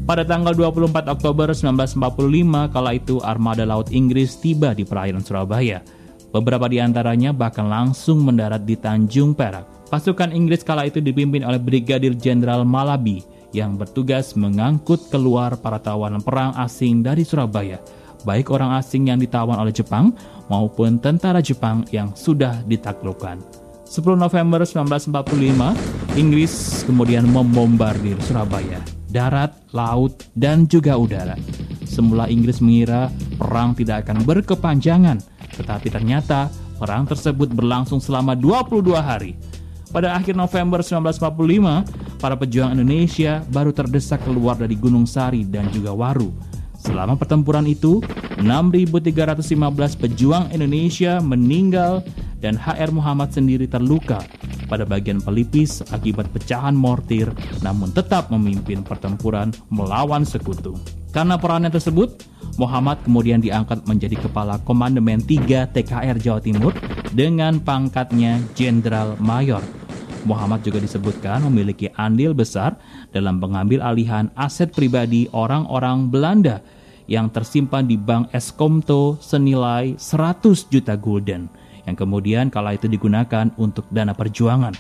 Pada tanggal 24 Oktober 1945, kala itu armada laut Inggris tiba di perairan Surabaya. Beberapa di antaranya bahkan langsung mendarat di Tanjung Perak. Pasukan Inggris kala itu dipimpin oleh Brigadir Jenderal Malabi yang bertugas mengangkut keluar para tawanan perang asing dari Surabaya, baik orang asing yang ditawan oleh Jepang maupun tentara Jepang yang sudah ditaklukkan. 10 November 1945, Inggris kemudian membombardir Surabaya, darat, laut, dan juga udara. Semula Inggris mengira perang tidak akan berkepanjangan, tetapi ternyata perang tersebut berlangsung selama 22 hari. Pada akhir November 1945, para pejuang Indonesia baru terdesak keluar dari Gunung Sari dan juga Waru Selama pertempuran itu, 6.315 pejuang Indonesia meninggal dan HR Muhammad sendiri terluka pada bagian pelipis akibat pecahan mortir namun tetap memimpin pertempuran melawan sekutu. Karena perannya tersebut, Muhammad kemudian diangkat menjadi kepala komandemen 3 TKR Jawa Timur dengan pangkatnya Jenderal Mayor. Muhammad juga disebutkan memiliki andil besar dalam pengambil alihan aset pribadi orang-orang Belanda yang tersimpan di bank Eskomto senilai 100 juta gulden yang kemudian kala itu digunakan untuk dana perjuangan.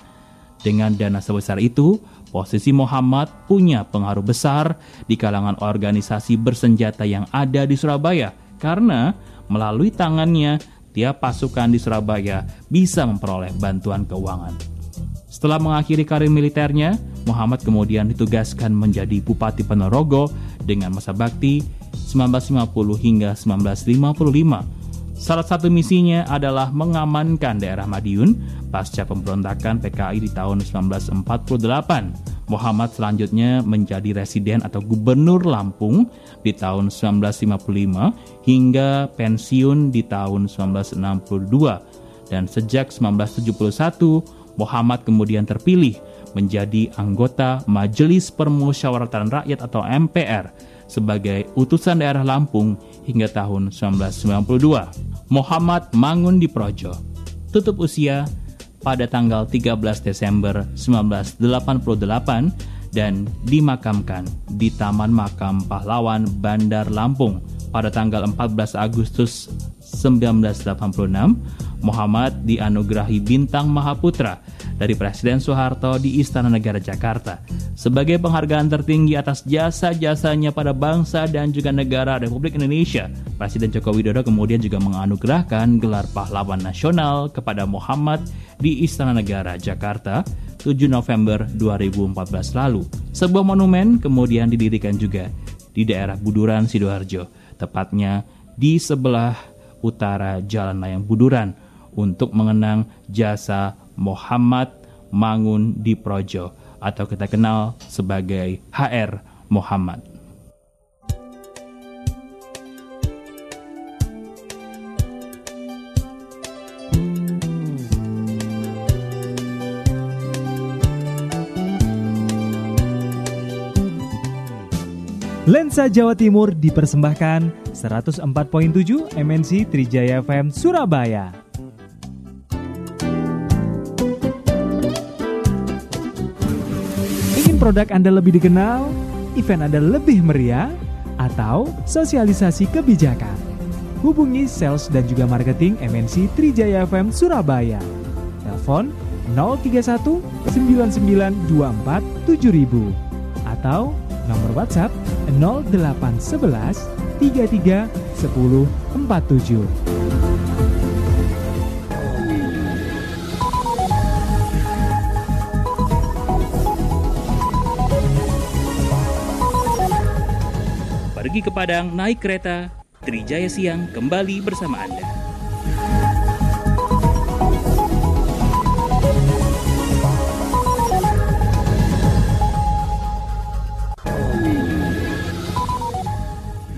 Dengan dana sebesar itu, posisi Muhammad punya pengaruh besar di kalangan organisasi bersenjata yang ada di Surabaya karena melalui tangannya tiap pasukan di Surabaya bisa memperoleh bantuan keuangan. Setelah mengakhiri karir militernya, Muhammad kemudian ditugaskan menjadi Bupati Ponorogo dengan masa bakti 1950 hingga 1955. Salah satu misinya adalah mengamankan daerah Madiun pasca pemberontakan PKI di tahun 1948. Muhammad selanjutnya menjadi residen atau gubernur Lampung di tahun 1955 hingga pensiun di tahun 1962. Dan sejak 1971, Muhammad kemudian terpilih menjadi anggota Majelis Permusyawaratan Rakyat atau MPR sebagai utusan daerah Lampung hingga tahun 1992. Muhammad Mangun di Projo tutup usia pada tanggal 13 Desember 1988 dan dimakamkan di Taman Makam Pahlawan Bandar Lampung pada tanggal 14 Agustus 1986. Muhammad dianugerahi bintang Mahaputra dari Presiden Soeharto di Istana Negara Jakarta sebagai penghargaan tertinggi atas jasa-jasanya pada bangsa dan juga negara Republik Indonesia. Presiden Joko Widodo kemudian juga menganugerahkan gelar pahlawan nasional kepada Muhammad di Istana Negara Jakarta 7 November 2014 lalu. Sebuah monumen kemudian didirikan juga di daerah Buduran, Sidoarjo, tepatnya di sebelah utara Jalan Layang Buduran untuk mengenang jasa Muhammad Mangun di Projo atau kita kenal sebagai HR Muhammad. Lensa Jawa Timur dipersembahkan 104.7 MNC Trijaya FM Surabaya. Produk Anda lebih dikenal, event Anda lebih meriah, atau sosialisasi kebijakan? Hubungi sales dan juga marketing MNC Trijaya FM Surabaya. Telepon 031 9924 7000 atau nomor WhatsApp 0811 33 10 47. Pergi ke Padang naik kereta, Trijaya Siang kembali bersama Anda.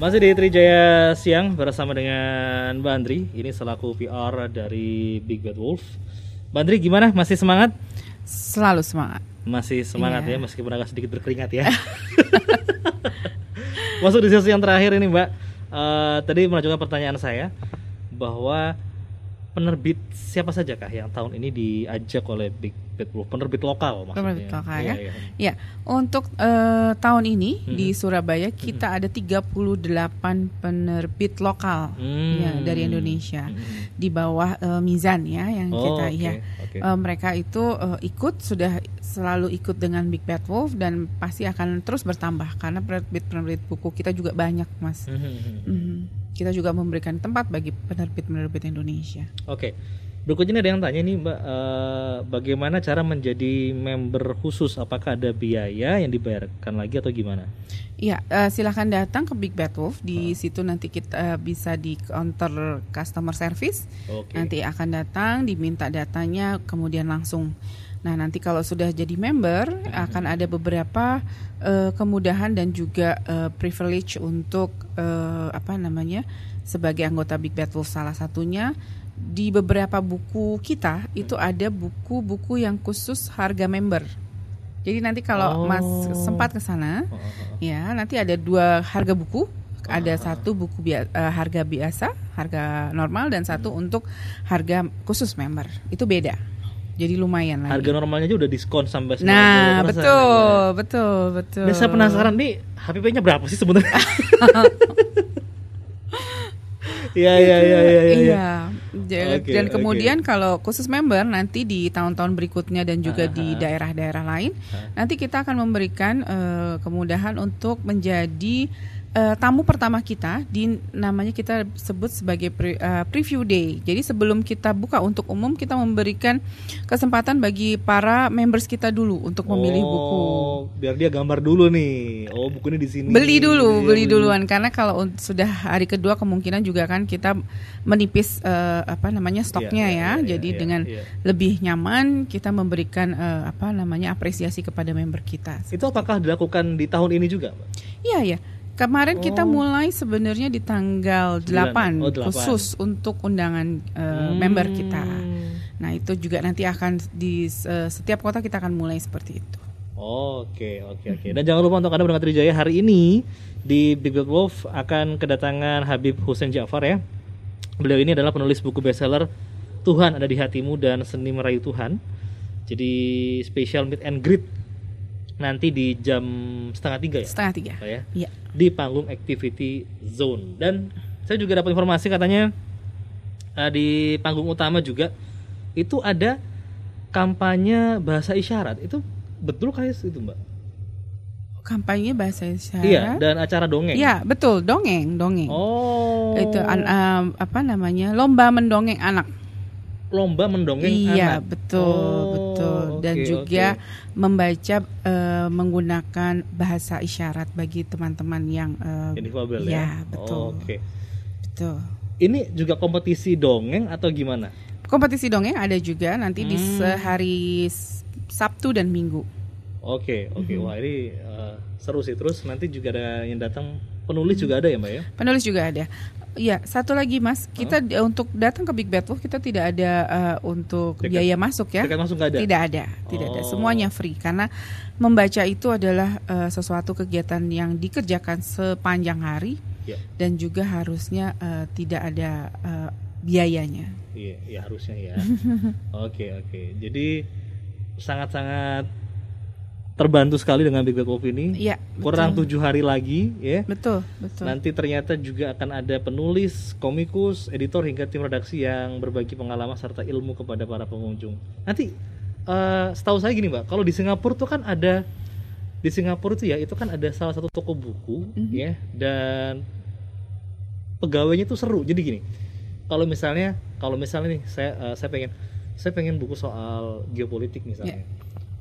Masih di Trijaya Siang bersama dengan Mbak Andri. Ini selaku PR dari Big Bad Wolf. Mbak Andri gimana? Masih semangat? Selalu semangat. Masih semangat Iya. ya, meskipun agak sedikit berkeringat ya. *laughs* Masuk di sesi yang terakhir ini Mbak. Eh, tadi melanjutkan pertanyaan saya bahwa penerbit siapa saja kah yang tahun ini diajak oleh Big Bad Wolf? Penerbit lokal maksudnya. Penerbit lokal Iya, ya. iya. Ya, untuk eh, tahun ini Mhm. di Surabaya kita ada 38 penerbit lokal Hmm. ya dari Indonesia Mhm. di bawah eh, Mizan ya yang Oh, kita oke, ya. oke. Eh, mereka itu eh, ikut sudah selalu ikut dengan Big Bad Wolf dan pasti akan terus bertambah karena penerbit-penerbit buku kita juga banyak, Mas. Mhm. Mhm. Kita juga memberikan tempat bagi penerbit-penerbit Indonesia. Oke. Berikutnya ada yang tanya nih Mbak, eh, bagaimana cara menjadi member khusus? Apakah ada biaya yang dibayarkan lagi atau gimana? Iya, eh, silahkan datang ke Big Bad Wolf. Di situ nanti kita eh, bisa di counter customer service. Oke. Nanti akan datang, diminta datanya, kemudian langsung. Nah, nanti kalau sudah jadi member, akan ada beberapa eh, kemudahan dan juga eh, privilege untuk eh, apa namanya sebagai anggota Big Bad Wolf. Salah satunya di beberapa buku kita itu ada buku-buku yang khusus harga member. Jadi nanti kalau Mas Oh. sempat ke sana, Oh. Ya, nanti ada dua harga buku. Ada satu buku bia- harga biasa, harga normal dan satu Hmm. untuk harga khusus member. Itu beda. Jadi lumayan lagi. Harga normalnya aja udah diskon sampai 90%. Nah, ya, betul, betul, betul. Nah, saya penasaran nih HPP-nya berapa sih sebenarnya? *laughs* Iya iya iya iya iya. Iya. Oke, dan kemudian kalau khusus member nanti di tahun-tahun berikutnya dan juga di daerah-daerah lain, nanti kita akan memberikan eh, kemudahan untuk menjadi eh, tamu pertama kita di namanya kita sebut sebagai pre- eh, preview day. Jadi sebelum kita buka untuk umum kita memberikan kesempatan bagi para members kita dulu untuk memilih buku. Oh, biar dia gambar dulu nih. Oh, bukunya di sini. Beli Iya, dulu, beli duluan karena kalau sudah hari kedua kemungkinan juga kan kita menipis eh, apa namanya stoknya Iya, iya, ya. iya, Jadi iya, dengan iya. lebih nyaman kita memberikan eh, apa namanya apresiasi kepada member kita. Itu apakah dilakukan di tahun ini juga, Mbak? Iya Kemarin kita Oh. mulai sebenarnya di tanggal 8, Sembilan. Oh, 8. khusus untuk undangan eh, Hmm. member kita. Nah, itu juga nanti akan di eh, setiap kota kita akan mulai seperti itu. Oke, oke, oke. Dan jangan lupa untuk Anda mendengar Trijaya hari ini di Big Bad Wolf akan kedatangan Habib Hussein Ja'far ya. Beliau ini adalah penulis buku bestseller Tuhan ada di hatimu dan seni merayu Tuhan. Jadi special meet and greet nanti di jam setengah tiga ya. Setengah tiga. Pak, ya? Iya. Di panggung Activity Zone. Dan saya juga dapat informasi katanya eh, di panggung utama juga itu ada kampanye bahasa isyarat. Itu betul kayak itu mbak? Kampanye bahasa isyarat. Iya. Dan acara dongeng. Iya, betul, dongeng, dongeng. Oh. Itu an- um, apa namanya? Lomba mendongeng anak. lomba mendongeng iya, anak. betul, Oh, betul. Dan oke, juga oke. membaca eh, menggunakan bahasa isyarat bagi teman-teman yang eh, Yang difabel ya. Iya, betul. Oke. betul. Ini juga kompetisi dongeng atau gimana? Kompetisi dongeng ada juga nanti di Hmm. sehari S- Sabtu dan Minggu. Oke, oke. Mhm. Wah, ini eh, seru sih. Terus nanti juga ada yang datang penulis juga ada ya, Mbak ya? Penulis juga ada. Iya, satu lagi Mas, kita di- untuk datang ke Big Bad Wolf kita tidak ada eh, untuk Tiket- biaya masuk ya. masuk ada? Tidak ada, tidak ada. Oh. Semuanya free karena membaca itu adalah eh, sesuatu kegiatan yang dikerjakan sepanjang hari Iya. dan juga harusnya eh, tidak ada eh, biayanya. Iya, ya harusnya ya. *laughs* Oke, oke. Jadi sangat-sangat terbantu sekali dengan Big Bad Wolf ini. Iya, Kurang tujuh hari lagi, ya. Betul, betul. Nanti ternyata juga akan ada penulis, komikus, editor hingga tim redaksi yang berbagi pengalaman serta ilmu kepada para pengunjung. Nanti eh, setahu saya gini, Mbak, kalau di Singapura tuh kan ada di Singapura itu ya itu kan ada salah satu toko buku ya dan pegawainya tuh seru. Jadi gini, kalau misalnya kalau misalnya nih saya eh, saya pengen saya pengen buku soal geopolitik misalnya.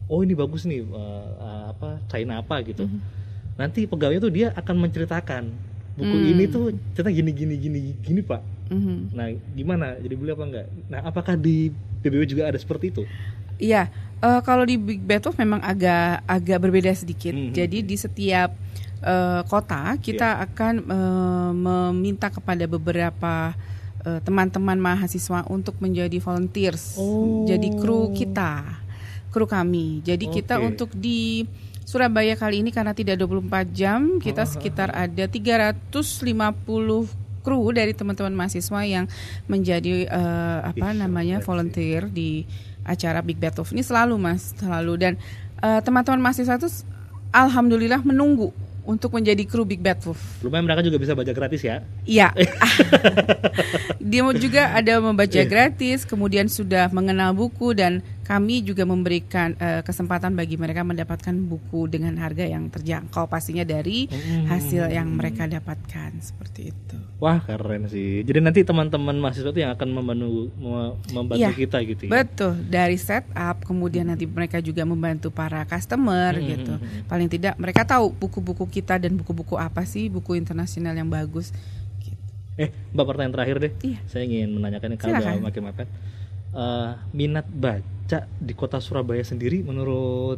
Oh ini bagus nih eh, eh, apa China apa gitu. Nanti pegawainya tuh dia akan menceritakan buku Hmm. ini tuh cerita gini gini gini gini pak. Mhm. Nah gimana? Jadi beli apa enggak? Nah apakah di PBB juga ada seperti itu? Iya, eh, kalau di Big Bad memang agak agak berbeda sedikit. Mhm. Jadi di setiap kota kita Iya. akan eh, meminta kepada beberapa teman-teman mahasiswa untuk menjadi volunteers, Oh. jadi kru kita, kru kami. Jadi kita Oke. untuk di Surabaya kali ini karena tidak 24 jam, kita sekitar ada 350 kru dari teman-teman mahasiswa yang menjadi eh, apa namanya volunteer di acara Big Wolf ini selalu mas selalu dan eh, teman-teman mahasiswa itu alhamdulillah menunggu untuk menjadi kru Big Bad Wolf. Lumayan mereka juga bisa baca gratis ya. Iya. *laughs* Dia juga ada membaca gratis, kemudian sudah mengenal buku dan kami juga memberikan eh, kesempatan bagi mereka mendapatkan buku dengan harga yang terjangkau pastinya dari hasil yang mereka dapatkan seperti itu. Wah keren sih. Jadi nanti teman-teman mahasiswa itu yang akan membantu me- membantu Iya, kita gitu ya. Betul, dari setup kemudian nanti mereka juga membantu para customer Hmm, gitu. Paling tidak mereka tahu buku-buku kita dan buku-buku apa sih buku internasional yang bagus. Gitu. Eh, Mbak pertanyaan terakhir deh. Iya. Saya ingin menanyakan ini kalau makin mepet. Eh, minat baca di kota Surabaya sendiri menurut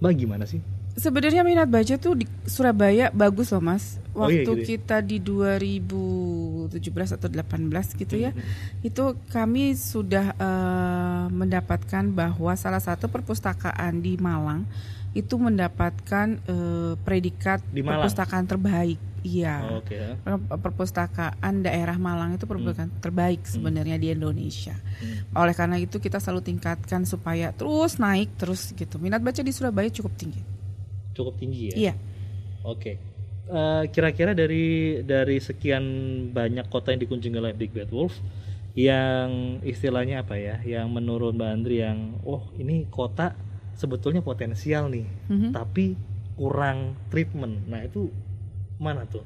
Mbak gimana sih? Sebenarnya minat baca tuh di Surabaya bagus loh Mas. Oh iya Waktu gitu ya? kita di 2017 atau 18 gitu ya. Hmm, Itu kami sudah eh, mendapatkan bahwa salah satu perpustakaan di Malang itu mendapatkan eh, predikat Di Malang? perpustakaan terbaik. Iya. Oh, Oke. ya. Per- perpustakaan daerah Malang itu perpustakaan terbaik sebenarnya di Indonesia. Hmm. Oleh karena itu kita selalu tingkatkan supaya terus naik terus gitu. Minat baca di Surabaya cukup tinggi. Cukup tinggi ya. Iya. Oke. Eh, kira-kira dari dari sekian banyak kota yang dikunjungi oleh Big Bad Wolf yang istilahnya apa ya? Yang menurut Mbak Andri yang oh ini kota sebetulnya potensial nih, Mhm. tapi kurang treatment. Nah, itu mana tuh?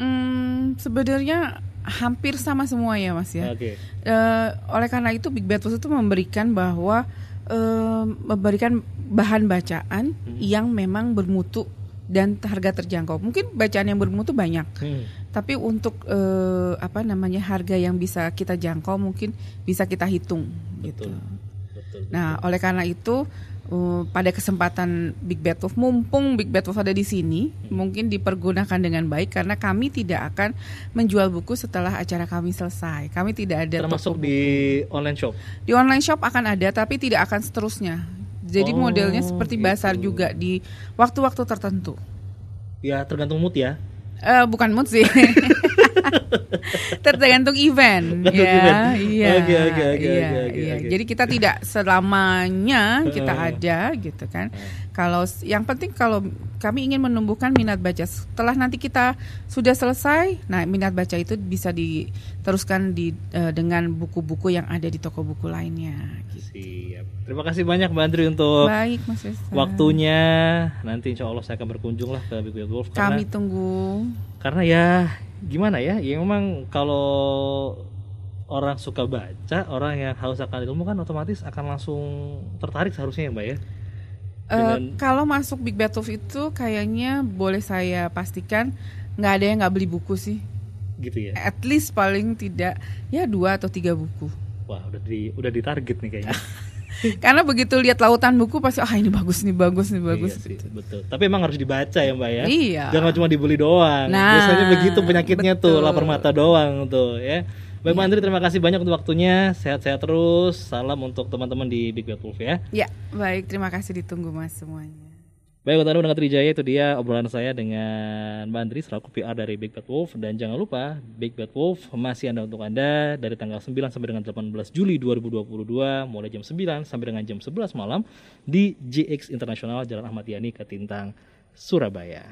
Hmm, sebenarnya hampir sama semua ya Mas ya. Oke. Eh, oleh karena itu Big Bad Wolf itu memberikan bahwa eh, memberikan bahan bacaan Hmm. yang memang bermutu dan harga terjangkau. Mungkin bacaan yang bermutu banyak. Hmm. Tapi untuk eh, apa namanya harga yang bisa kita jangkau mungkin bisa kita hitung gitu. Betul. Betul. Nah, oleh karena itu eh, pada kesempatan Big Bad Wolf mumpung Big Bad Wolf ada di sini, mungkin dipergunakan dengan baik karena kami tidak akan menjual buku setelah acara kami selesai. Kami tidak ada termasuk di buku. online shop. di online shop akan ada tapi tidak akan seterusnya. Jadi Oh, modelnya seperti basar gitu. juga di waktu-waktu tertentu. Ya tergantung mood ya. Eh bukan mood sih. *laughs* Tergantung event Tergantung ya. event. Iya. Oke, oke, oke, iya, oke, oke, iya. Jadi kita tidak selamanya kita ada gitu kan. Kalau yang penting kalau kami ingin menumbuhkan minat baca setelah nanti kita sudah selesai, nah minat baca itu bisa diteruskan di eh, dengan buku-buku yang ada di toko buku lainnya. Gitu. Siap. Terima kasih banyak Mbak Andri untuk Baik Mas Esa. waktunya. Nanti insya Allah saya akan berkunjung lah ke Big Bad Wolf karena Kami tunggu. karena ya gimana ya ya memang kalau orang suka baca orang yang haus akan ilmu kan otomatis akan langsung tertarik seharusnya ya mbak ya Eh, Dengan- kalau masuk Big Bad Wolf itu kayaknya boleh saya pastikan nggak ada yang nggak beli buku sih. gitu ya At least paling tidak ya dua atau tiga buku. wah udah di udah ditarget nih kayaknya *laughs* *laughs* Karena begitu lihat lautan buku pasti ah ini bagus nih bagus nih bagus. Iya sih, betul. Tapi emang harus dibaca ya mbak ya? Iya. jangan cuma dibeli doang. Nah, biasanya begitu penyakitnya tuh betul. lapar mata doang tuh ya. Baik Mbak Andri terima kasih banyak untuk waktunya. Sehat-sehat terus. Salam untuk teman-teman di Big Bad Wolf ya. Ya baik. Terima kasih. Ditunggu mas semuanya. Baik, untuk Anda Trijaya itu dia obrolan saya dengan Mbak Andri selaku PR dari Big Bad Wolf dan jangan lupa Big Bad Wolf masih ada untuk Anda dari tanggal 9 sampai dengan 18 Juli 2022 mulai jam 9 sampai dengan jam 11 malam di GX Internasional Jalan Ahmad Yani Ketintang Surabaya.